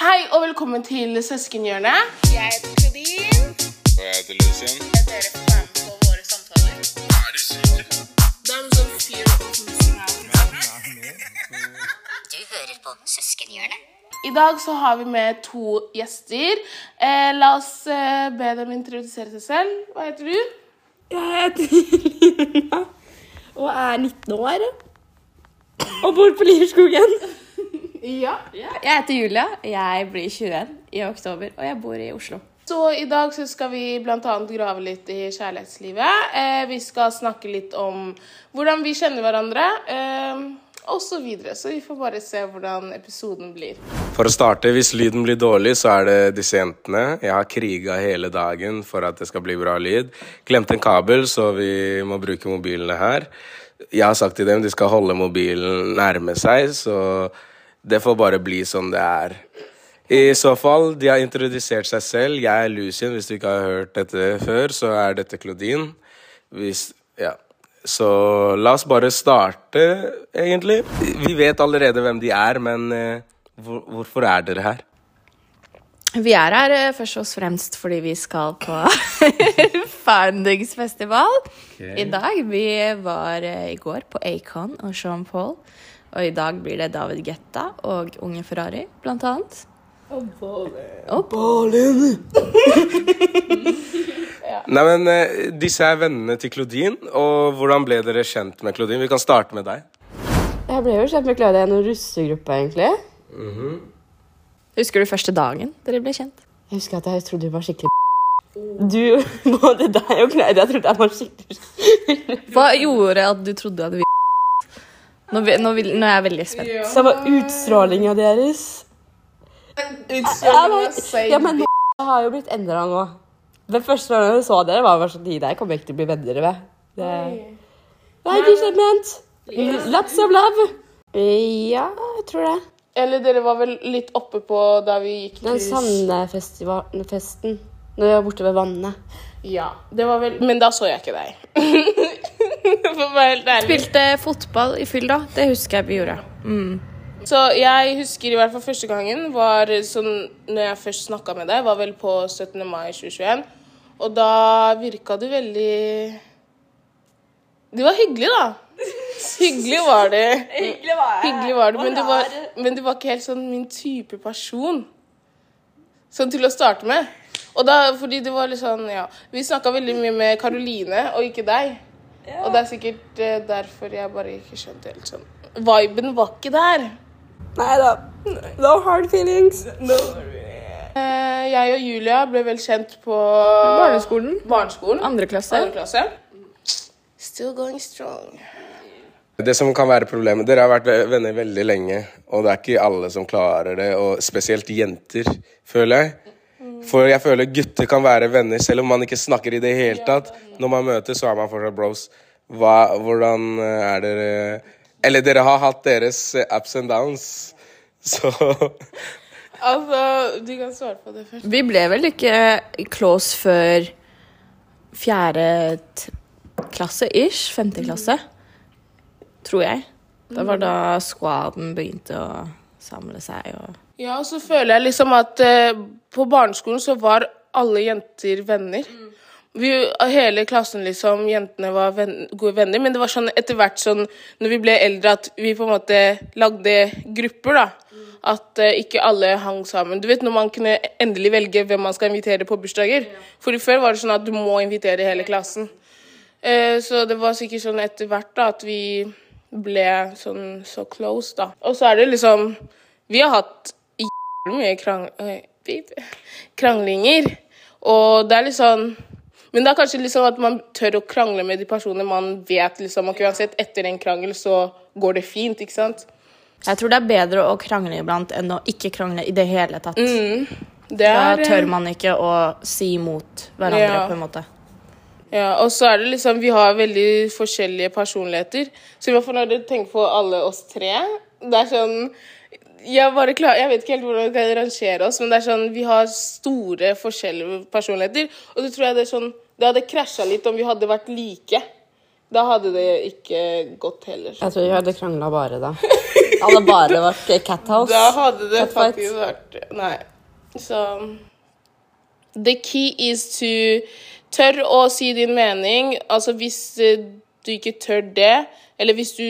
Hei og velkommen til Søskenhjørnet. Jeg heter Claudine. Og jeg heter Lucien. Dere får være med på våre samtaler. Er du syk? Det er noe sånn fear of missing out. Du hører på Søskenhjørnet. I dag så har vi med to gjester. Eh, la oss eh, be dem introdusere seg selv. Hva heter du? Jeg heter Lina og er 19 år. Og bor på Lierskogen. Ja. Jeg heter Julia. Jeg blir 21 i oktober, og jeg bor i Oslo. Så i dag så skal vi bl.a. grave litt i kjærlighetslivet. Eh, vi skal snakke litt om hvordan vi kjenner hverandre, eh, og så videre. Så vi får bare se hvordan episoden blir. For å starte, hvis lyden blir dårlig, så er det disse jentene. Jeg har kriga hele dagen for at det skal bli bra lyd. Glemte en kabel, så vi må bruke mobilene her. Jeg har sagt til dem de skal holde mobilen nærme seg, så det får bare bli som det er. I så fall, de har introdusert seg selv. Jeg er Lucien. Hvis du ikke har hørt dette før, så er dette Claudine. Hvis, ja. Så la oss bare starte, egentlig. Vi vet allerede hvem de er, men eh, hvor, hvorfor er dere her? Vi er her eh, først og fremst fordi vi skal på Foundingsfestival i dag. Vi var eh, i går på Acon og Sean Paul. Og i dag blir det David Getta og Unge Ferrari, blant annet. Og Ballen. Nei, men eh, Disse er vennene til Claudine. Og hvordan ble dere kjent med Claudine? Vi kan starte med deg. Jeg ble jo kjent med Claudine gjennom russegruppe, egentlig. Husker du første dagen dere ble kjent? Jeg husker at jeg trodde du var skikkelig Du, både deg og Claudia trodde jeg var skikkelig Hva gjorde at du trodde at vi nå, nå, vil- nå er jeg veldig spent. Det var utstrålinga deres. Ja, men, ja, men det har jo blitt endra nå. Det første gangen jeg så dere, var bare sånn De der kommer jeg ikke til å bli venner med. Det... Nei, ikke kjent. Lots of love. Ja, jeg tror det. Eller dere var vel litt oppe på da vi gikk Den Sandefestivalen-festen. Når vi var borte ved vannet. Ja, det var vel Men da så jeg ikke deg. For å være helt ærlig. Spilte fotball i fyll, da. Det husker jeg vi gjorde. Så jeg husker i hvert fall første gangen var sånn Når jeg først snakka med deg, var vel på 17. mai 2021. Og da virka du veldig Du var hyggelig, da. Hyggelig var det. Hyggelig var jeg. Hyggelig var det, men du var, men du var ikke helt sånn min type person. Sånn til å starte med. Og da, fordi det var litt sånn, ja Vi snakka veldig mye med Karoline, og ikke deg. Og det er sikkert eh, derfor jeg bare ikke skjønte helt sånn Viben var ikke der. Nei da. No hard feelings. Eh, jeg og Julia ble vel kjent på Barneskolen. barneskolen. Andre klasse. Andre klasse. Still going strong. Det som kan være problemet Dere har vært venner veldig lenge, og det er ikke alle som klarer det, og spesielt jenter, føler jeg. For jeg føler gutter kan være venner selv om man ikke snakker i det hele tatt. Når man møtes, så er man fortsatt bros. Hva, hvordan eh, er dere Eller dere har hatt deres eh, ups and downs, så Altså, du kan svare på det først. Vi ble vel ikke close før fjerde t- klasse ish. Femte klasse. Tror jeg. Det var da squaden begynte å samle seg og Ja, og så føler jeg liksom at eh, på barneskolen så var alle jenter venner. Vi, hele klassen, liksom, jentene var ven, gode venner, men det var sånn etter hvert sånn når vi ble eldre, at vi på en måte lagde grupper, da. At eh, ikke alle hang sammen. Du vet når man kunne endelig velge hvem man skal invitere på bursdager. For før var det sånn at du må invitere hele klassen. Eh, så det var sikkert sånn etter hvert da, at vi ble sånn så close, da. Og så er det liksom Vi har hatt mye krang kranglinger. Og det er litt sånn Men det er kanskje liksom at man tør å krangle med de personene man vet liksom at uansett etter en krangel så går det fint, ikke sant? Jeg tror det er bedre å krangle iblant enn å ikke krangle i det hele tatt. Det Da er, tør man ikke å si imot hverandre, Ja. på en måte. Ja, og så er det liksom Vi har veldig forskjellige personligheter. Så i hvert fall når du tenker på alle oss tre Det er sånn jeg, klar, jeg vet ikke helt hvordan vi kan rangere oss, men det er sånn, vi har store forskjellige personligheter. Og det tror jeg det er sånn Det hadde krasja litt om vi hadde vært like. Da hadde det ikke gått heller. Jeg tror vi hadde krangla bare da. Hadde bare vært Cat House. Da hadde det cat faktisk vært Nei. Så The key is to Tør å si din mening. Altså hvis du ikke tør det, eller hvis du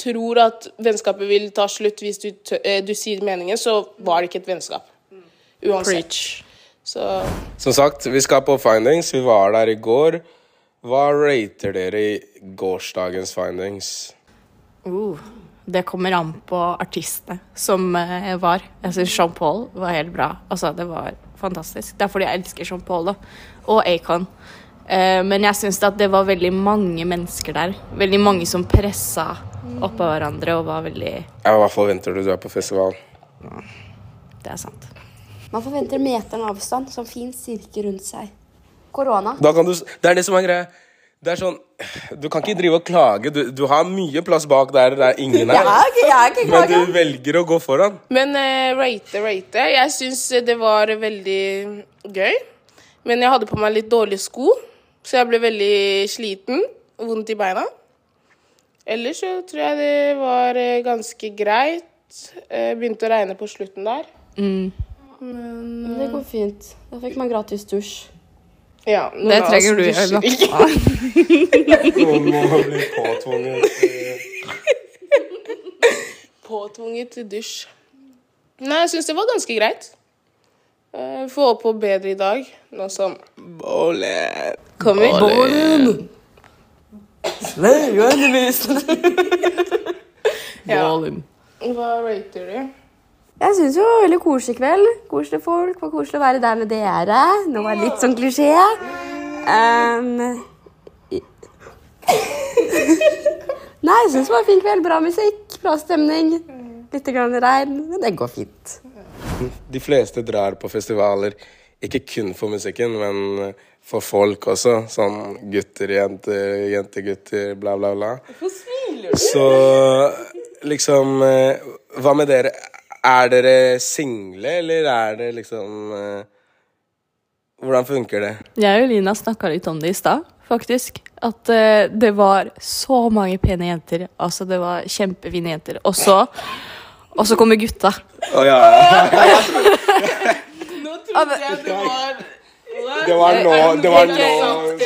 tror at vennskapet vil ta slutt hvis du, eh, du sier meningen, så var det ikke et vennskap. Uansett. Så Som sagt, vi skal på findings. Vi var der i går. Hva rater dere i gårsdagens findings? Uh, det kommer an på artistene som eh, var. Jeg syns Jean Paul var helt bra. Altså, det var fantastisk. Det er fordi jeg elsker Jean Paul, da. Og Acon. Eh, men jeg syns at det var veldig mange mennesker der. Veldig mange som pressa oppå hverandre og var veldig Ja, Hva forventer du du er på festival? Det er sant. Man forventer meteren avstand, som fin sirkel rundt seg. Korona. Da kan du, det er det som er greia. Det er sånn Du kan ikke drive og klage. Du, du har mye plass bak der det er ingen Jeg her. er jeg er Men du velger å gå foran. Men uh, rate, rate. Jeg syns det var veldig gøy. Men jeg hadde på meg litt dårlige sko, så jeg ble veldig sliten. Vondt i beina. Ellers så tror jeg det var eh, ganske greit. Eh, begynte å regne på slutten der. Men Det går fint. Da fikk man gratis dusj. Ja, Det trenger du ikke. Noen må bli påtvunget. Påtvunget til dusj. Nei, jeg syns det var ganske greit. Eh, Få opp på bedre i dag, nå som Bålet. kommer. Ja. Ballin. Hva rater du? Jeg syns jo det var veldig koselig kveld. Koselig folk. Var koselig å være der med dere. Nå var det litt sånn klisjé. Um, Nei, jeg syns det var en fin kveld. Bra musikk, bra stemning. Litt grann regn, men det går fint. De fleste drar på festivaler ikke kun for musikken, men for folk også. Sånn gutter, jenter, jentegutter, bla, bla, bla. Hvorfor smiler du? Så liksom eh, Hva med dere? Er dere single, eller er det liksom eh, Hvordan funker det? Jeg og Lina snakka litt om det i stad, faktisk. At eh, det var så mange pene jenter. Altså, det var kjempefine jenter. Og så Og så kommer gutta. Å ja. Nå trodde jeg det var Det var nå Det var nå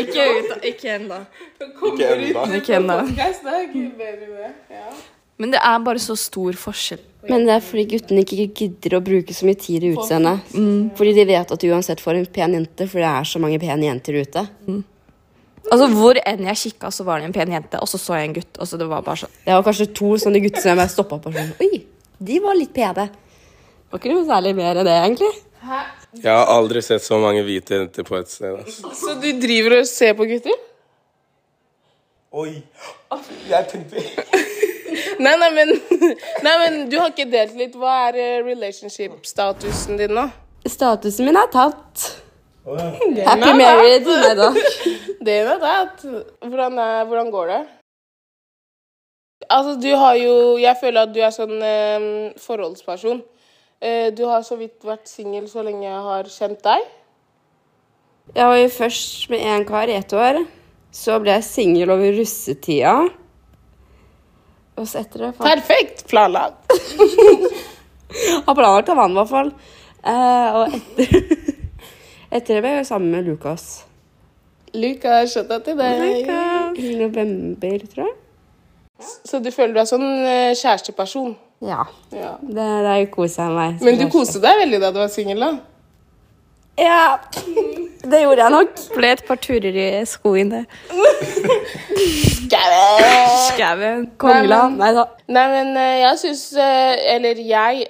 Ikke. Ikke ennå. Ikke ennå. Ikke ennå. Men det er bare så stor forskjell. Men det er fordi guttene ikke gidder å bruke så mye tid i utseendet. Fordi de vet at du uansett får en pen jente, for det er så mange pene jenter ute. Altså, Hvor enn jeg kikka, så var det en pen jente, og så så jeg en gutt. og så det var bare sånn. Det var kanskje to sånne gutter som jeg bare stoppa på sånn Oi, de var litt pene. Det var ikke noe særlig mer enn det, egentlig. Jeg har aldri sett så mange hvite jenter på et sted. Altså. Så du driver og ser på gutter? Oi. Jeg tenkte Nei, nei, men, nei, men du har ikke delt litt. Hva er eh, relationship-statusen din nå? Statusen min er tatt. Happy married. Nei da. Det er tatt. Hvordan, er, hvordan går det? Altså, du har jo Jeg føler at du er sånn eh, forholdsperson. Eh, du har så vidt vært singel så lenge jeg har kjent deg. Jeg var jo først med en kar i ett år. Så ble jeg singel over russetida. Og så etter det fant Perfekt planlagt. Har planlagt av han, i hvert fall. Eh, og etter Etter det ble jeg sammen med Lukas. Luka, skjøtta til deg. I november, tror jeg. Så du føler du er sånn eh, kjæresteperson? Ja. Ja. Det, det koser jeg meg. Men du koste deg veldig da du var singel, da? Ja. Det gjorde jeg nok. Ble et par turer i skogen det. Skauen. Kongeland. Nei da. Nei, men eh, jeg syns Eller jeg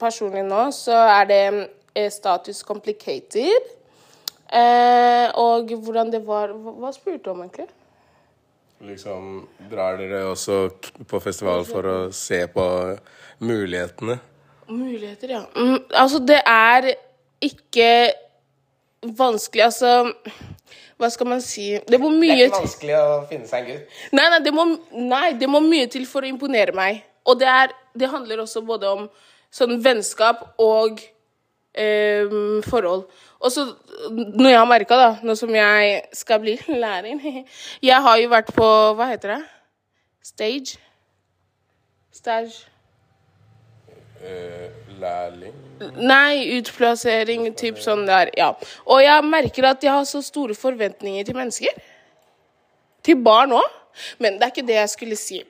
personlig nå, så er det eh, status complicated. Eh, og hvordan det var hva spurte du om, egentlig? Liksom, drar dere også på festival for å se på mulighetene? Muligheter, ja. Mm, altså, det er ikke vanskelig Altså, hva skal man si Det må mye vanskelig å finne seg en gutt. Nei, nei, det må, nei, det må mye til for å imponere meg. Og det, er, det handler også både om sånn vennskap og eh, forhold. Og så noe jeg har merka, da, nå som jeg skal bli lærer Jeg har jo vært på Hva heter det? Stage? Stage. Eh, lærling Nei, utplassering, typ sånn der, ja. Og jeg merker at jeg har så store forventninger til mennesker. Til barn òg. Men det er ikke det jeg skulle si.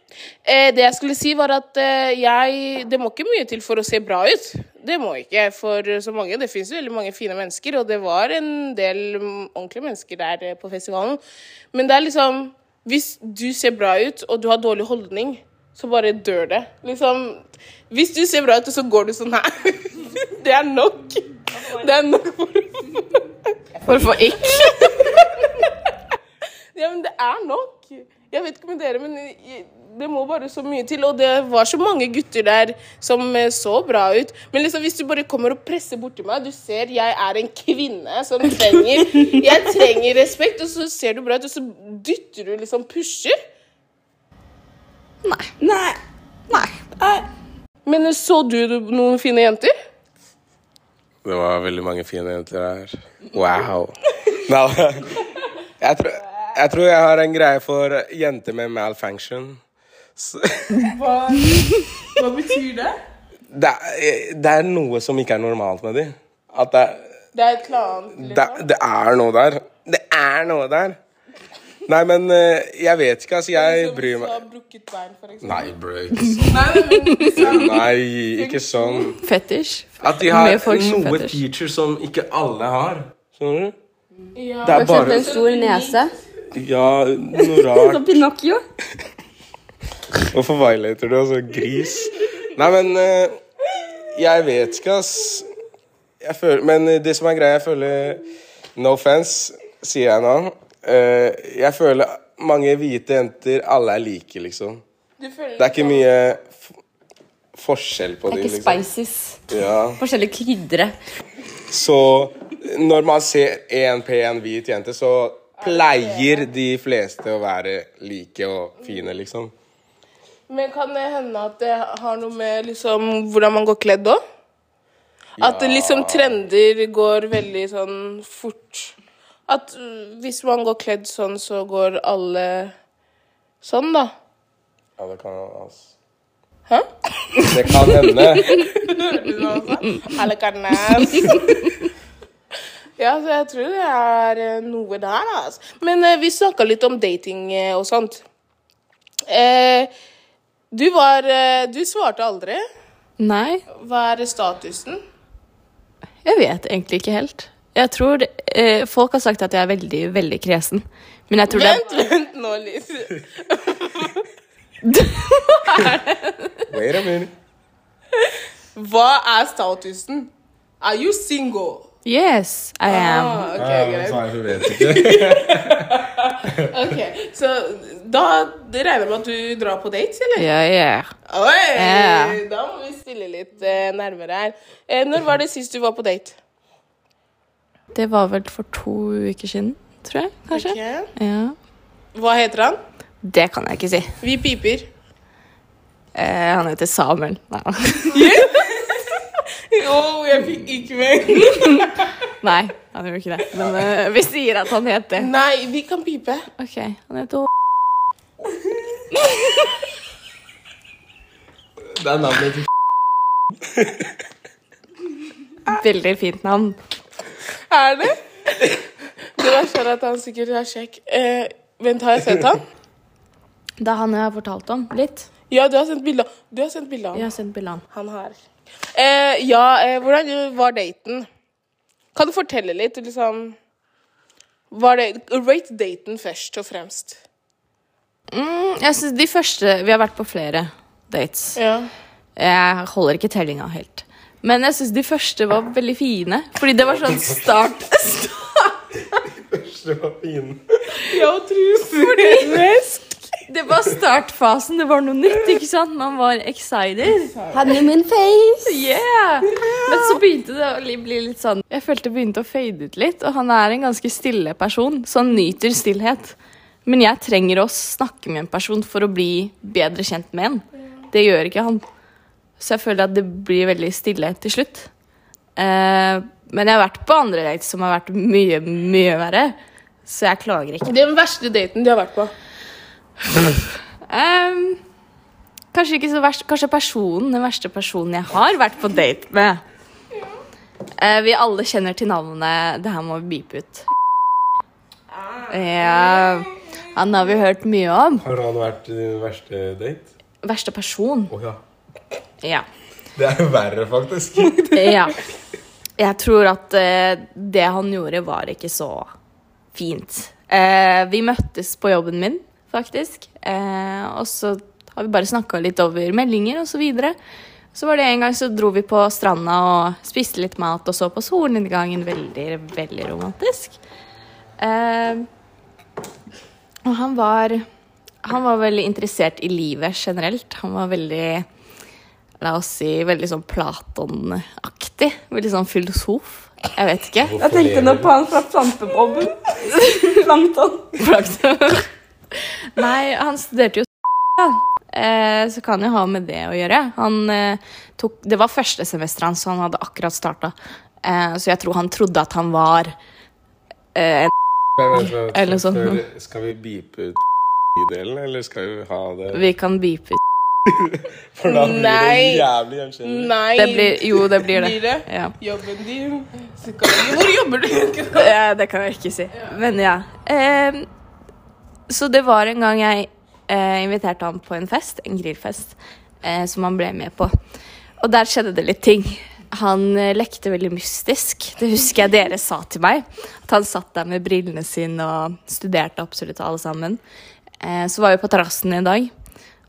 Eh, det jeg skulle si, var at eh, jeg Det må ikke mye til for å se bra ut. Det må ikke for så mange. Det fins veldig mange fine mennesker, og det var en del ordentlige mennesker der eh, på festivalen. Men det er liksom Hvis du ser bra ut, og du har dårlig holdning, så bare dør det. Liksom Hvis du ser bra ut, og så går du sånn her Det er nok. Det er nok for For å få ikk. Ja, men det er nok. Jeg vet ikke med dere, men det må bare så mye til. Og det var så mange gutter der som eh, så bra ut. Men liksom, hvis du bare kommer og presser borti meg Du ser jeg er en kvinne som trenger Jeg trenger respekt, og så ser du bra ut, og så dytter du liksom pusher. Nei. Nei. Nei. Men så du noen fine jenter? Det var veldig mange fine jenter her. Wow. Nei, jeg, tror, jeg tror jeg har en greie for jenter med malfunction. Så, Hva, hva betyr det? det, er, det er noe som ikke er normalt med dem. At det, Det er et eller annet. det, det er noe der. Det er noe der. Nei, men eh, jeg vet ikke, altså. Jeg bryr meg brukket bein, for eksempel. Nei, bro. Ikke sånn. Nei, ikke sånn. Fetisj. At de har noe feature som ikke alle har. Skjønner du? Ja. Det er For eksempel bare en stor nese. Ja, noe rart. Som Pinocchio. Hvorfor violater du altså gris? Nei, men eh, Jeg vet ikke, ass. Føler, men det som er greia, jeg føler No offense, sier jeg nå. Eh, jeg føler mange hvite jenter, alle er like, liksom. Det er ikke mye forskjell på dem. Det er ikke liksom. spices. Ja. Forskjellige krydre. Så når man ser en pen hvit jente, så pleier de fleste å være like og fine, liksom. Men kan det hende at det har noe med liksom hvordan man går kledd òg? At ja. liksom trender går veldig sånn fort. At hvis man går kledd sånn, så går alle sånn, da. Ja, det kan altså. Hæ? Det kan hende. Alle kan. Ja, så jeg tror det er eh, noe der, altså. Men eh, vi snakka litt om dating eh, og sånt. Eh, du var eh, Du svarte aldri. Nei, Hva er statusen? jeg vet egentlig ikke helt. Jeg tror eh, Folk har sagt at jeg er veldig, veldig kresen. Men jeg tror det Vent, vent nå litt. Wait a minute. Hva er statusen? Are you single? Yes, I am. Ah, ok, greit. Hun vet ikke. Ok, Så da det regner jeg med at du drar på dates, eller? Ja, ja. Oi, yeah. Da må vi stille litt eh, nærmere her. Eh, når var det sist du var på date? Det var vel for to uker siden, tror jeg. Kanskje. Ok. Ja. Hva heter han? Det kan jeg ikke si. Vi piper. Eh, han heter Samuel. Nei. Jo, jeg fikk ikke med. Nei, han gjør ikke det. Men uh, vi sier at han het det. Nei, vi kan pipe. Ok, han heter Det er navnet til Veldig fint navn. Er det? Det verste er at han sikkert er kjekk. Eh, vent, har jeg sett han? Det er han jeg har fortalt om litt. Ja, du har sendt bilde av av Jeg har sendt bilde av han. Han her. Eh, ja, eh, hvordan var daten? Kan du fortelle litt, liksom Var det Rate daten først og fremst. Mm, jeg synes de første Vi har vært på flere dates. Ja. Jeg holder ikke tellinga helt. Men jeg syns de første var veldig fine. Fordi det var sånn start De første var fine. Ja, trus. Det var startfasen. Det var noe nytt, ikke sant? Man var excited. Hadde min face. Yeah! Men så begynte det å bli litt sånn Jeg følte det begynte å fade ut litt. Og han er en ganske stille person, så han nyter stillhet. Men jeg trenger å snakke med en person for å bli bedre kjent med en. Det gjør ikke han. Så jeg føler at det blir veldig stille til slutt. Eh, men jeg har vært på andre dates som har vært mye, mye verre. Så jeg klager ikke. Den verste daten du har vært på. Ehm, Kanskje ikke så verst, kanskje personen, den verste personen jeg har vært på date med. Uh, vi alle kjenner til navnet. Det her må vi beepe ut. Ja, han har vi hørt mye om. Har han vært din verste date? Verste person. Oh, ja. Ja. Det er jo verre, faktisk. ja. Jeg tror at uh, det han gjorde, var ikke så fint. Uh, vi møttes på jobben min, faktisk. Eh, og så har vi bare snakka litt over meldinger og så videre. Så var det en gang så dro vi på stranda og spiste litt mat og så på solnedgangen. Veldig, veldig romantisk. Eh, og han var Han var veldig interessert i livet generelt. Han var veldig La oss si veldig sånn Platon-aktig. Veldig sånn filosof. Jeg vet ikke. Jeg tenkte nå på han fra Plantebobben. Plankton. Plankton. Nei, han studerte jo. Eh, så kan jo ha med det å gjøre. Han eh, tok Det var første semesteret hans, så han hadde akkurat starta. Eh, så jeg tror han trodde at han var eh, en Eller noe Skal, skal vi beepe ut delen, eller skal vi ha det Vi kan beepe ut. For da blir det Nei. jævlig gjenkjennelig. Nei. Det blir Jo, det blir det. Blir det? Ja. Jobben din. Hvor jobber du? Ja, det kan jeg ikke si. Men ja. Eh, så det var en gang jeg eh, inviterte ham på en fest, en grillfest, eh, som han ble med på. Og der skjedde det litt ting. Han eh, lekte veldig mystisk. Det husker jeg dere sa til meg. At han satt der med brillene sine og studerte absolutt alle sammen. Eh, så var vi på terrassen en dag,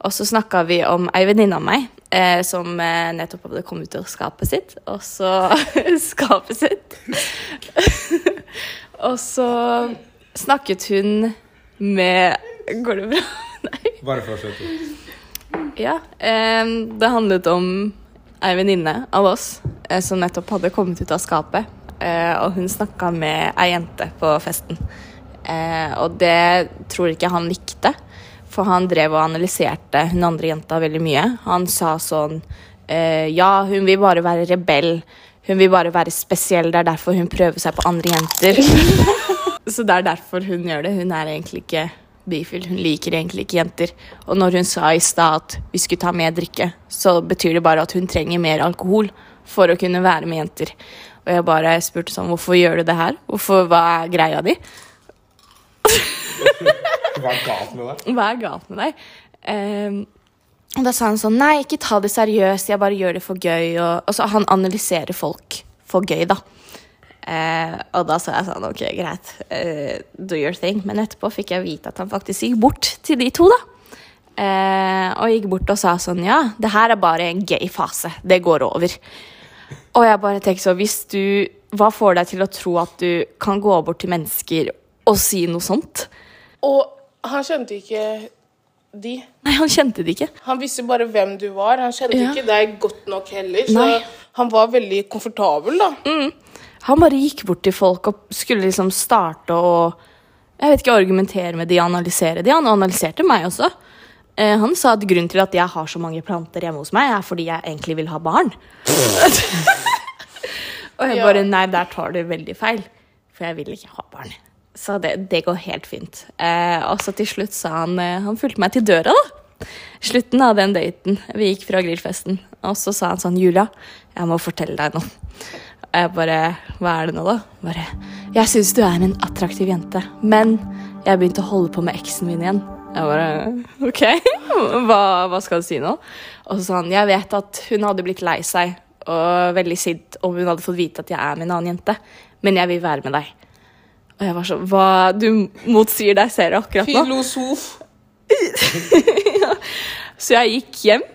og så snakka vi om ei venninne av meg eh, som eh, nettopp hadde kommet ut av skapet sitt. Og så Skapet sitt. og så snakket hun med Går det bra? Nei. Bare fortsett. Ja. Eh, det handlet om ei venninne av oss eh, som nettopp hadde kommet ut av skapet. Eh, og hun snakka med ei jente på festen. Eh, og det tror ikke han likte, for han drev og analyserte hun andre jenta veldig mye. Han sa sånn eh, Ja, hun vil bare være rebell. Hun vil bare være spesiell. Det er derfor hun prøver seg på andre jenter. Så det er derfor hun gjør det. Hun er egentlig ikke bifil. Hun liker egentlig ikke jenter. Og når hun sa i stad at vi skulle ta med drikke, så betyr det bare at hun trenger mer alkohol for å kunne være med jenter. Og jeg bare spurte sånn, hvorfor gjør du det her? Hvorfor, hva er greia di? Hva er galt med deg? Hva er galt med deg? Um, og da sa han sånn, nei, ikke ta det seriøst, jeg bare gjør det for gøy. Og, og så han analyserer folk for gøy, da. Eh, og da sa jeg sånn, ok, greit, eh, do your thing. Men etterpå fikk jeg vite at han faktisk gikk bort til de to, da. Eh, og gikk bort og sa sånn, ja, det her er bare en gay fase. Det går over. Og jeg bare tenkte så, hvis du, hva får deg til å tro at du kan gå bort til mennesker og si noe sånt? Og han kjente ikke de. Nei, han kjente det ikke. Han visste bare hvem du var. Han kjente Ja. ikke deg godt nok heller. Så Nei. han var veldig komfortabel, da. Han bare gikk bort til folk og skulle liksom starte å jeg vet ikke, argumentere med de, analysere de. Han analyserte meg også. Eh, han sa at grunnen til at jeg har så mange planter hjemme hos meg, er fordi jeg egentlig vil ha barn. og jeg bare Nei, der tar du veldig feil. For jeg vil ikke ha barn. Så det, det går helt fint. Eh, og så til slutt sa han eh, Han fulgte meg til døra, da. Slutten av den daten. Vi gikk fra grillfesten. Og så sa han sånn Julia, jeg må fortelle deg noe. Og jeg bare Hva er det nå, da? Bare Jeg syns du er en attraktiv jente, men jeg begynte å holde på med eksen min igjen. Jeg bare OK, hva, hva skal du si nå? Og så sa han jeg vet at hun hadde blitt lei seg og veldig sint om hun hadde fått vite at jeg er med en annen jente, men jeg vil være med deg. Og jeg var sånn Hva Du motsier deg selv akkurat nå? Filosof. Så jeg gikk hjem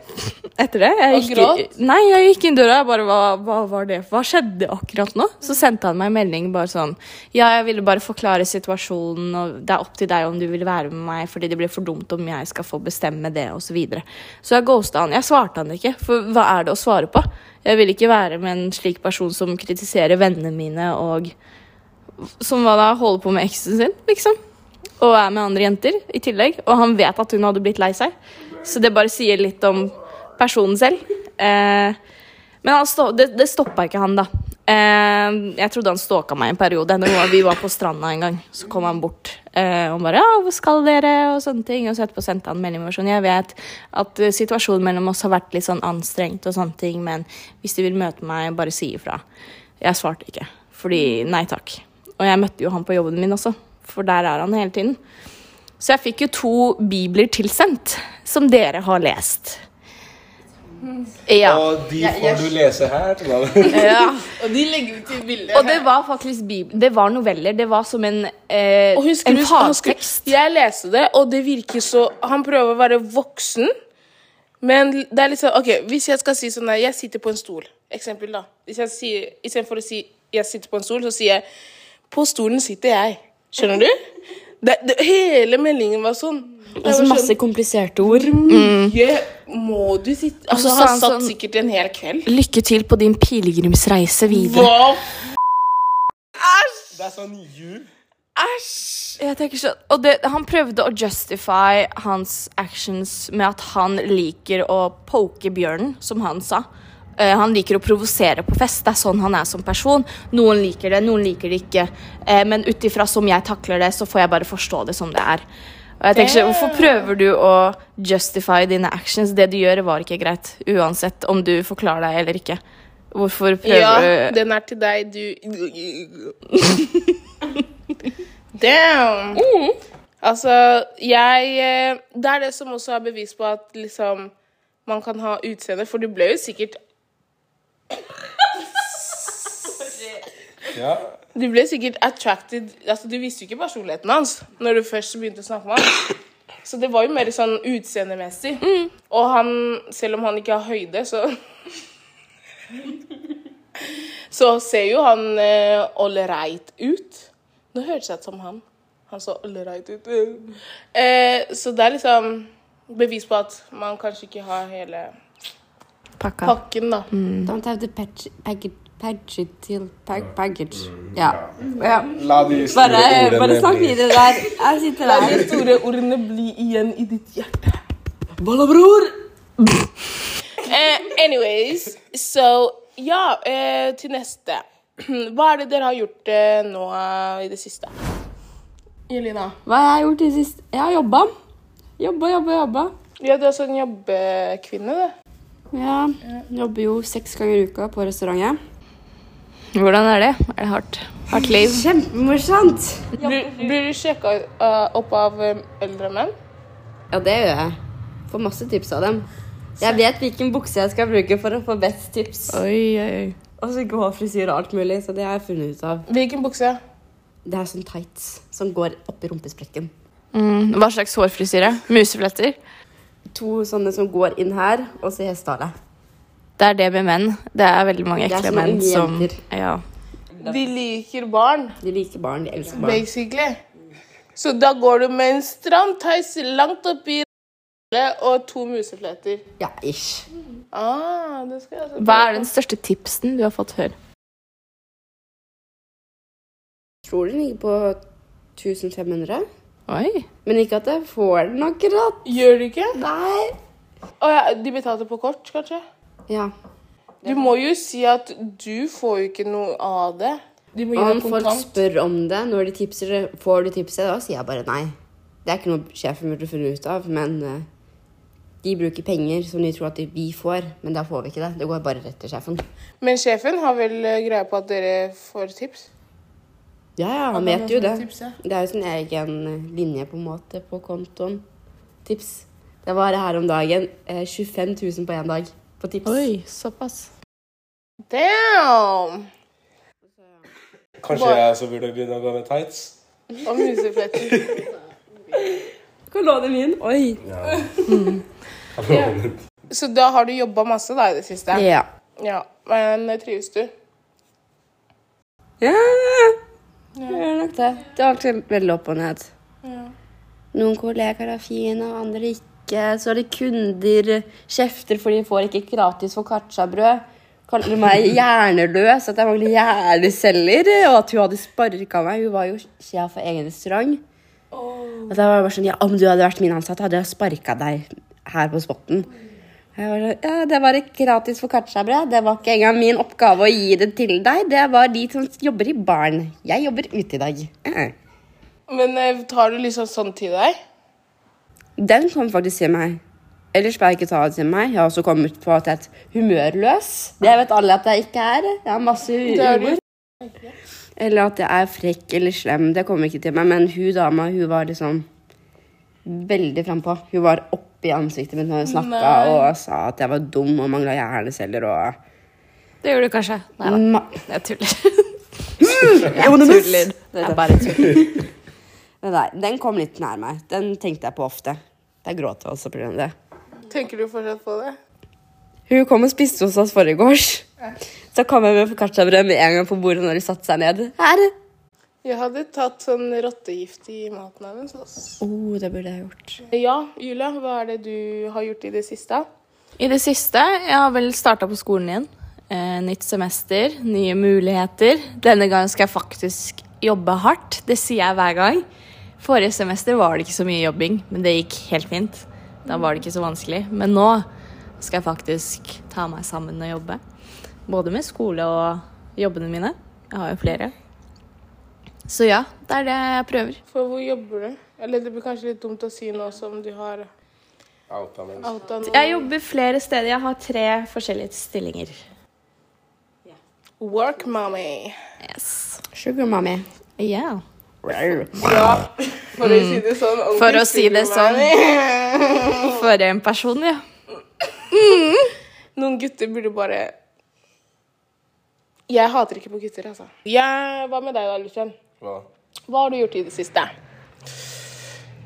etter det. Jeg gikk, gråt? Nei, jeg gikk inn døra. og bare, hva, hva var det? Hva skjedde akkurat nå? Så sendte han meg en melding bare sånn Ja, jeg ville bare forklare situasjonen, og det er opp til deg om du vil være med meg, fordi det blir for dumt om jeg skal få bestemme det, osv. så videre. Så jeg ghosta han. Jeg svarte han ikke, for hva er det å svare på? Jeg vil ikke være med en slik person som kritiserer vennene mine og Som hva da? Holder på med eksen sin, liksom. Og er med andre jenter i tillegg. Og han vet at hun hadde blitt lei seg. Så det bare sier litt om personen selv. Eh, men stå, det, det stoppa ikke han, da. Eh, jeg trodde han stalka meg en periode. Vi var på stranda en gang, så kom han bort eh, og bare 'Ja, hvor skal dere?' og sånne ting. Og så etterpå sendte han melding sånn 'Jeg vet at eh, situasjonen mellom oss har vært litt sånn anstrengt og sånne ting, men hvis de vil møte meg, bare si ifra'. Jeg svarte ikke, fordi nei takk. Og jeg møtte jo han på jobben min også, for der er han hele tiden. Så jeg fikk jo to bibler tilsendt, som dere har lest. Ja. Og de får du lese her. ja. Og de legger ut i bildet. Og det var faktisk Bibelen. Det var noveller. Det var som en, eh, Og husker en fagtekst. Jeg leste det, og det virker så Han prøver å være voksen, men det er liksom OK, hvis jeg skal si sånn her Jeg sitter på en stol. Eksempel, da. Hvis jeg sier Istedenfor å si 'jeg sitter på en stol', så sier jeg 'på stolen sitter jeg'. Skjønner du? Det, det, hele meldingen var sånn. Jeg er så masse sånn, kompliserte ord. mye må du sitte Altså, sa han satt sånn- sikkert en hel kveld. Lykke til på din pilegrimsreise videre. Hva? Det er sånn jul. Æsj! Jeg tenker sånn og det, Han prøvde å justify hans actions med at han liker å poke bjørnen, som han sa. Uh, han liker å provosere på fest. Det er sånn han er som person. Noen liker det, noen liker det ikke. Uh, men ut ifra som jeg takler det, så får jeg bare forstå det som det er. Og jeg tenker så, Hvorfor prøver du å justify dine actions? Det du gjør, var ikke greit. Uansett om du forklarer deg eller ikke. Hvorfor prøver Ja, du den er til deg, du Damn! Altså, jeg eh, Det er det som også er bevis på at liksom man kan ha utseende, for du ble jo sikkert Ja. Du ble sikkert attracted Altså, du visste jo ikke personligheten hans når du først begynte å snakke med han. Så det var jo mer sånn utseendemessig. Og han, selv om han ikke har høyde, så Så ser jo han All ålreit ut. Nå hørtes jeg ut som han. Han så ålreit ut. Eh, så det er liksom bevis på at man kanskje ikke har hele pakka? pakken, da. Don't have the package, package til pag, package. Ja. ja. La de store Bare, ordene bare snakk videre der. Jeg sitter La de store ordene bli igjen i ditt hjerte. Balla, bror! Uh, anyways, så ja, uh, til neste. Hva er det dere har gjort uh, nå eh, i det siste? Jelina? Hva har jeg gjort i det siste? Jeg har jobba. Jobba, jobba, jobba. Ja, du er sånn jobbekvinne, du. Ja, jobber jo seks ganger i uka på restaurantet. Hvordan er det? Er det hardt? Hardt liv? Kjempemorsomt! Blir, blir du sjekka eh, opp av eh, eldre menn? Ja, det gjør jeg. Får masse tips av dem. Jeg vet hvilken bukse jeg skal bruke for å få best tips. Oi, oi, oi. Og så ikke ha frisyre og alt mulig, så det har jeg funnet ut av. Hvilken bukse? Det er sånn tights som går oppi rumpesprekken. Mm, hva slags hårfrisyre? Musefletter? To sånne som går inn her, og så hestehale. Det er det med menn. Det er veldig mange ekle som menn som ja. De liker barn, De liker barn, de elsker barn. basically. Så da går du med en stram tights langt oppi og to musefletter. Ja, ish. Ah, det skal jeg Hva er den største tipsen du har fått høre? Tror den ligger på 1500. Oi. Men ikke at jeg får den akkurat. Gjør du ikke? Nei. Å ja, de betalte på kort, kanskje? Ja. Du må jo si at du får jo ikke noe av det. De må gi Om deg folk kontant. spør om det når de tipser, får du tipset, da sier jeg bare nei. Det er ikke noe sjefen burde funnet ut av, men eh, de bruker penger som de tror at vi får, men da får vi ikke det. Det går bare rett til sjefen. Men sjefen har vel eh, greie på at dere får tips? Ja, ja, han han vet jo det. Det er jo sin egen eh, linje på en måte på kontoen. Tips. Det var her om dagen. Eh, 25 000 på én dag på tips. Oi, såpass. Damn! Kanskje jeg også burde begynne å gå med tights? Og musefletter. Kan låne min. Oi. Så da har du jobba masse da i det siste? Ja. Ja, Men trives du? Ja, jeg gjør nok det. Det er alltid veldig opp og ned. Noen kollegaer er fine, og andre ikke. Så er det kunder kjefter fordi de får ikke gratis foccacciabrød. Kaller meg hjerneløs, at jeg mangler hjerneceller, og at hun hadde sparka meg. Hun var jo sjef for egen restaurant. Og da var jeg bare sånn, ja, Om du hadde vært min ansatte, hadde jeg sparka deg her på spotten. Var sånn, ja, det var ikke gratis foccacciabrød. Det var ikke engang min oppgave å gi det til deg. Det var de som jobber i baren. Jeg jobber ute i dag. Eh. Men eh, tar du liksom sånn til deg? Den kom faktisk til meg. Ellers pleier jeg ikke ta det til meg. Jeg har også kommet på at jeg er humørløs. Det vet alle at jeg ikke er. Jeg har masse Det er humor. Eller at jeg er frekk eller slem. Det kommer ikke til meg. Men hun dama, hun var liksom veldig frampå. Hun var oppi ansiktet mitt når hun snakka og sa at jeg var dum og mangla hjerneceller og Det gjorde du kanskje? Nei da. Jeg tuller. Jeg tuller. Jeg bare tuller. Nei, den kom litt nær meg. Den tenkte jeg på ofte. Jeg gråt også pga. det. Tenker du fortsatt på det? Hun kom og spiste hos oss forrige gårs. Så kom jeg med foccacciabrød med en gang på bordet når hun satte seg ned. Her! Jeg hadde tatt sånn rottegift i maten hennes. ass. Oh, det burde jeg gjort. Ja, Julia, hva er det du har gjort i det siste? I det siste, jeg har vel starta på skolen igjen. Eh, nytt semester, nye muligheter. Denne gangen skal jeg faktisk jobbe hardt. Det sier jeg hver gang. Forrige semester var det ikke så mye jobbing, men det gikk helt fint. Da var det ikke så vanskelig. Men nå skal jeg faktisk ta meg sammen og jobbe. Både med skole og jobbene mine. Jeg har jo flere. Så ja, det er det jeg prøver. For hvor jobber du? Eller det blir kanskje litt dumt å si nå som du har Outa. Jeg jobber flere steder. Jeg har tre forskjellige stillinger. Work mommy. Yes. Sugar mommy. Yeah. Ja, for å si det sånn. For å si det sånn. For en person, ja. Noen gutter burde bare Jeg hater ikke på gutter, altså. Jeg, hva med deg da, Lucian? Hva? Hva har du gjort i det siste?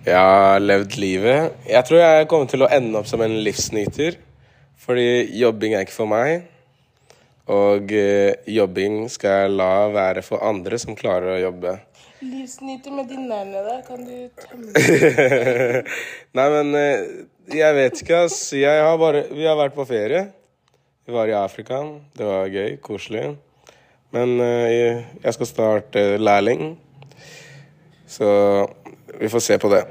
Jeg har levd livet. Jeg tror jeg kommer til å ende opp som en livsnyter. Fordi jobbing er ikke for meg. Og eh, jobbing skal jeg la være for andre som klarer å jobbe. Livsnyter med de nærene der, kan du tømme Nei, men eh, jeg vet ikke, ass. Jeg har bare Vi har vært på ferie. Vi var i Afrika. Det var gøy. Koselig. Men eh, jeg skal starte lærling. Så vi får se på det.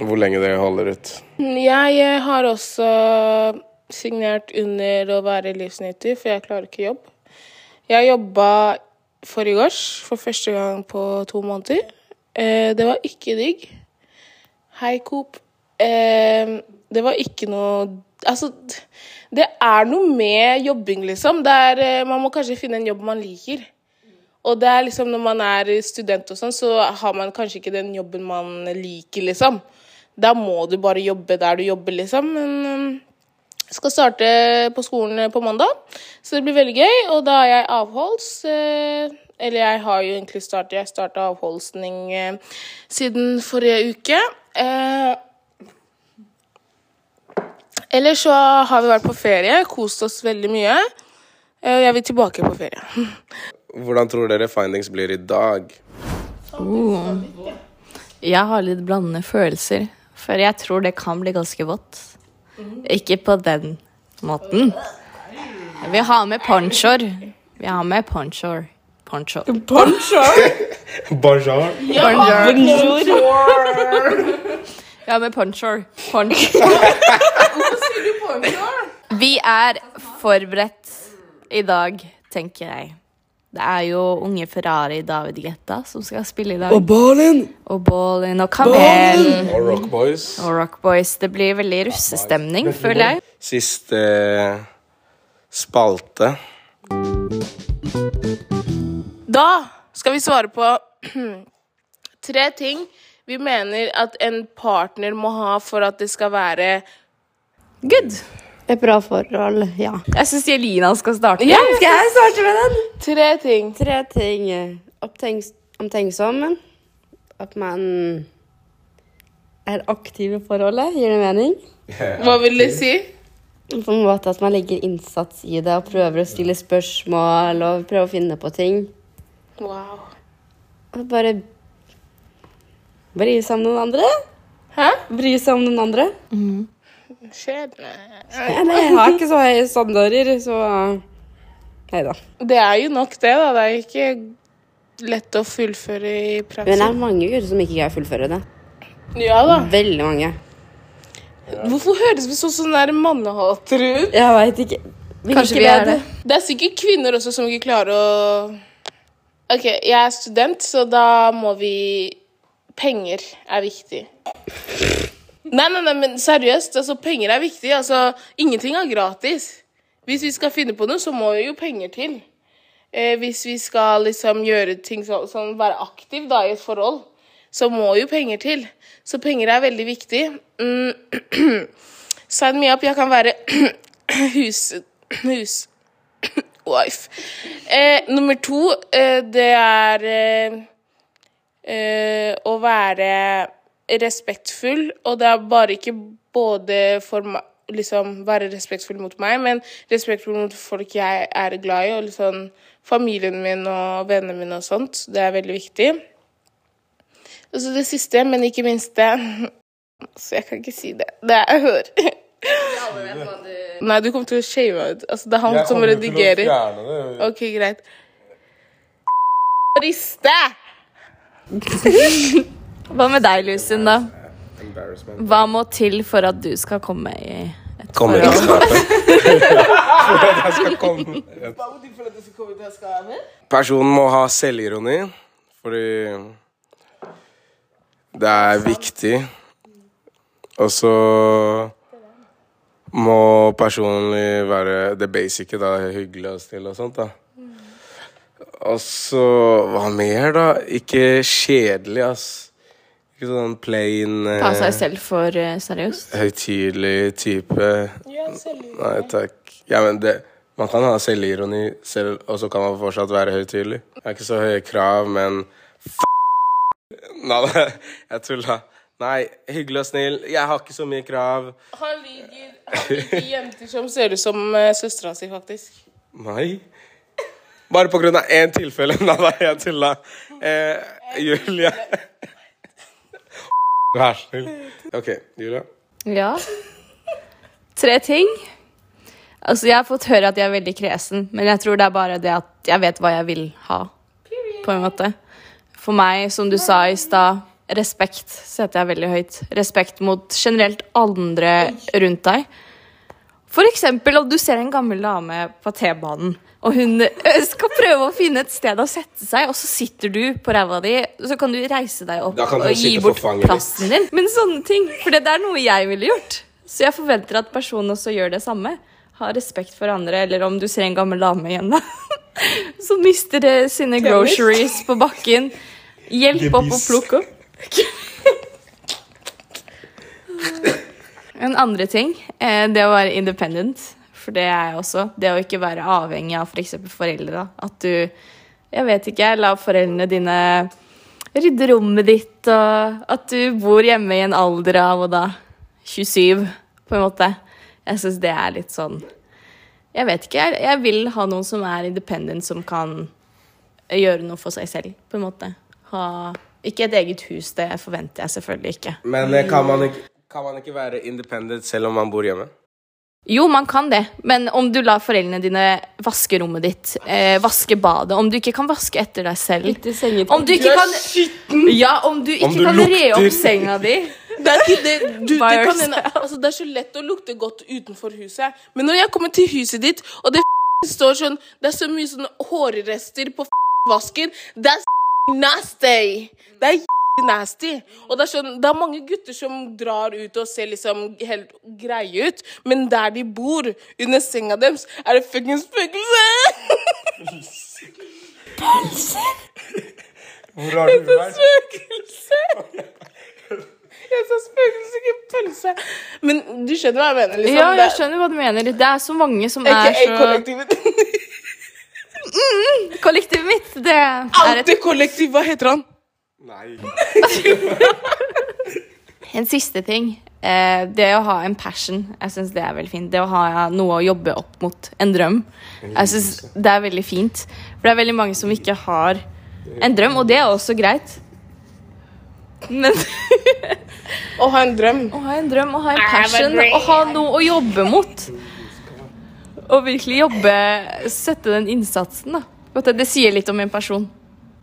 Hvor lenge det holder ut. Jeg eh, har også signert under å være livsnyter, for jeg klarer ikke jobb. Jeg jobba forrige års for første gang på to måneder. Eh, det var ikke digg. Hei, Coop. Eh, det var ikke noe Altså, det er noe med jobbing, liksom. Er, eh, man må kanskje finne en jobb man liker. Og det er liksom når man er student og sånn, så har man kanskje ikke den jobben man liker, liksom. Da må du bare jobbe der du jobber, liksom. Men jeg skal starte på skolen på mandag, så det blir veldig gøy. Og da er jeg avholds. Eh, eller jeg har jo egentlig startet Jeg starta avholdsning eh, siden forrige uke. Eller så har vi vært på ferie, kost oss veldig mye. Eh, Jeg vil tilbake på ferie. Hvordan tror dere findings blir i dag? Jeg har litt blandede følelser, for jeg tror det kan bli ganske vått. Ikke på den måten. Vi har med ponchoer. Vi har med ponchoer. Poncho. Bonjour! Vi har med ponchoer. Ponchoer. Vi er forberedt i dag, tenker jeg. Det er jo unge Ferrari David Guetta som skal spille i dag. Og Ballen! Og Ballin og Kamelen. Og Rock Boys. Og Rock Boys. Det blir veldig russestemning, føler jeg. Siste spalte. Da skal vi svare på tre ting vi mener at en partner må ha for at det skal være Good. Et bra forhold, ja. Jeg syns Jelina skal starte. Ja, Skal jeg starte med den? tre ting. Tre ting. Opptenks omtenksom. At man er aktiv i forholdet. Gir det mening? Hva vil det si? På en måte at man legger innsats i det og prøver å stille spørsmål og prøver å finne på ting. Wow. Og bare bry seg om noen andre. Hæ? Bry seg om noen andre. Skjer? Ja, nei, jeg har ikke så høye standarder, så Nei da. Det er jo nok det, da. Det er ikke lett å fullføre i Men det er mange gutter som ikke greier å fullføre det. Ja da. Veldig mange. Hvorfor høres vi så sånn der mannehatere ut? Jeg veit ikke. Vi Kanskje ikke vi er det. det. Det er sikkert kvinner også som ikke klarer å OK, jeg er student, så da må vi Penger er viktig. Nei, nei, nei, men seriøst, altså, penger er viktig. Altså, ingenting er gratis. Hvis vi skal finne på noe, så må jo penger til. Eh, hvis vi skal liksom gjøre ting sånn, sånn være aktiv da, i et forhold, så må jo penger til. Så penger er veldig viktig. Mm. Sign me up. Jeg kan være hus... hus wife. Eh, nummer to, eh, det er eh, eh, å være respektfull, og det er bare ikke både for meg liksom være respektfull mot meg, men respektfull mot folk jeg er glad i, og liksom familien min og vennene mine og sånt. Det er veldig viktig. Og så det siste, men ikke minste Så jeg kan ikke si det. Det er hør. Nei, du kommer til å shave meg ut. Altså, det er han som redigerer. OK, greit. Riste! Hva med deg, Lucin, da? Hva må til for at du skal komme i et Kom forhold? For at jeg skal komme. Hva må til for at du skal komme i et skade? Personen må ha selvironi, fordi det er viktig. Og så må personlig være det basice, da. Hyggelig og snill og sånt, da. Og så Hva mer, da? Ikke kjedelig, ass. Ikke sånn plain Ta eh, seg selv for eh, seriøst? høytidelig type. Ja. Nei takk. Ja, men det, man kan ha selvironi selv, og så kan man fortsatt være høytidelig. Jeg har ikke så høye krav, men f***. Nei, jeg tulla. Nei, hyggelig og snill. Jeg har ikke så mye krav. Han liker, han liker jenter som ser ut som uh, søstera si, faktisk. Nei. Bare på grunn av én tilfelle. Nei, da, jeg tulla. Eh, Julia. Vær så snill. OK, Julia. Ja. Tre ting. Altså, jeg har fått høre at jeg er veldig kresen, men jeg tror det er bare det at jeg vet hva jeg vil ha. På en måte. For meg, som du sa i stad, respekt setter jeg veldig høyt. Respekt mot generelt andre rundt deg. For eksempel om du ser en gammel dame på T-banen, og hun skal prøve å finne et sted å sette seg, og så sitter du på ræva di, så kan du reise deg opp og gi bort plassen din. Men sånne ting, for det er noe jeg ville gjort. Så jeg forventer at personen også gjør det samme. Ha respekt for andre, eller om du ser en gammel dame igjen, da. Som mister det sine groceries på bakken. Hjelp opp og plukk opp. En andre ting, eh, det å være independent. For det er jeg også. Det å ikke være avhengig av f.eks. For foreldre. da. At du, jeg vet ikke, la foreldrene dine rydde rommet ditt, og at du bor hjemme i en alder av og da 27, på en måte. Jeg syns det er litt sånn Jeg vet ikke. Jeg, jeg vil ha noen som er independent, som kan gjøre noe for seg selv, på en måte. Ha Ikke et eget hus, det forventer jeg selvfølgelig ikke. Men eh, kan man, ikke, kan man ikke være independent selv om man bor hjemme? Jo, man kan det, men om du lar foreldrene dine vaske rommet ditt, eh, vaske badet Om du ikke kan vaske etter deg selv Etter sengen Om du ikke kan Ja, om du ikke du kan re opp senga di. Det er, ikke det, du, det, kan altså, det er så lett å lukte godt utenfor huset, men når jeg kommer til huset ditt, og det står sånn Det er så mye sånne hårrester på vasken Det er nasty! Det er nasty. Og det er, sånn, det er mange gutter som drar ut og ser liksom helt greie ut, men der de bor, under senga deres, er det fuckings spøkelse! Hvor har du vært? Spøkelse! Jeg sa spøkelse, ikke pølse. Men du skjønner hva jeg mener? Liksom, Ja, jeg skjønner hva du mener. Det er så mange som er så kollektivet. Kollektivet mitt, det er et Alltid kollektiv. hva heter han? Nei. En siste ting. Eh, det å ha en passion. Jeg syns det er veldig fint. Det å ha noe å jobbe opp mot. En drøm. Jeg syns det er veldig fint. For det er veldig mange som ikke har en drøm, og det er også greit. Men Å ha en drøm. å ha en drøm, å ha en I have a passion, å ha noe å jobbe mot. Og virkelig jobbe Sette den innsatsen, da. Det, det sier litt om en person.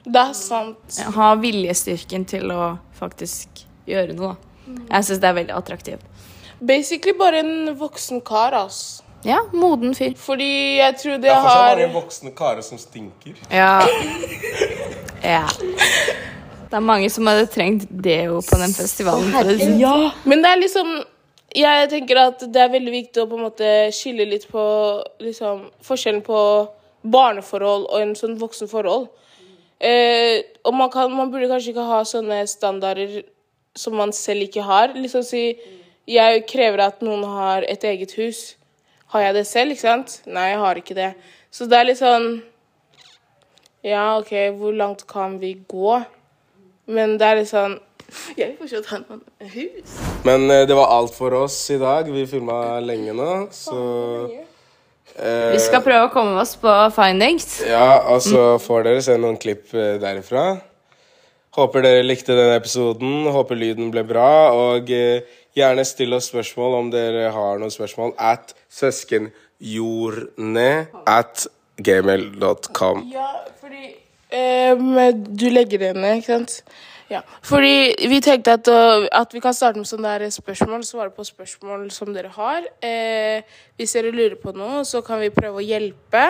Det er sant. Ha viljestyrken til å faktisk gjøre noe, da. Jeg syns det er veldig attraktivt. Basically bare en voksen kar, ass. Ja, moden fyr. Fordi jeg tror det Det er fortsatt har mange voksne karer som stinker. Ja. ja. Det er mange som hadde trengt deo på den festivalen. det sånn. Men det er liksom Jeg tenker at det er veldig viktig å på en måte skille litt på liksom, forskjellen på barneforhold og en sånn voksenforhold. Eh, og man, kan, man burde kanskje ikke ha sånne standarder som man selv ikke har. Liksom si Jeg krever at noen har et eget hus. Har jeg det selv, ikke sant? Nei, jeg har ikke det. Så det er litt sånn Ja, OK, hvor langt kan vi gå? Men det er litt sånn Jeg vil fortsatt ha noen hus. Men eh, det var alt for oss i dag. Vi filma lenge nå, så eh, Vi skal prøve å komme oss på findings. Ja, og så får dere se noen klipp eh, derifra. Håper dere likte denne episoden. Håper lyden ble bra. Og uh, gjerne still oss spørsmål om dere har noen spørsmål. At søskenjordne at gmail.com. Ja, fordi ehm, Du legger det ned, ikke sant? Ja. Fordi vi tenkte at, øh, at vi kan starte med sånne der spørsmål, svare på spørsmål som dere har. Eh, hvis dere lurer på noe, så kan vi prøve å hjelpe.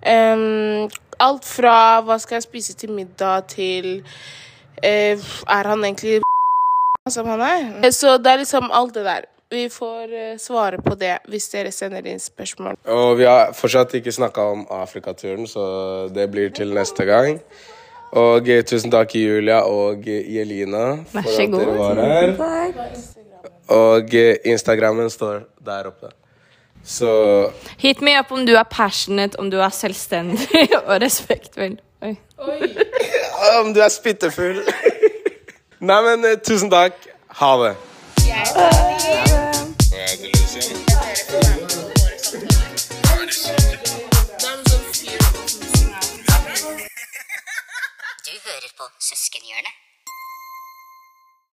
Eh, alt fra hva skal jeg spise til middag, til eh, Er han egentlig som han er? Eh, Så det er liksom alt det der. Vi får eh, svare på det hvis dere sender inn spørsmål. Og vi har fortsatt ikke snakka om Afrikaturen, så det blir til neste gang. Og eh, tusen takk, Julia og eh, Jelina, for at dere var her. Og eh, Instagrammen står der oppe. Så Hit me up om du er passionate, om du er selvstendig og respektfull. Oi. Om du er spyttefull. Nei, men tusen takk. Ha det. Jeg på søskenhjørnet.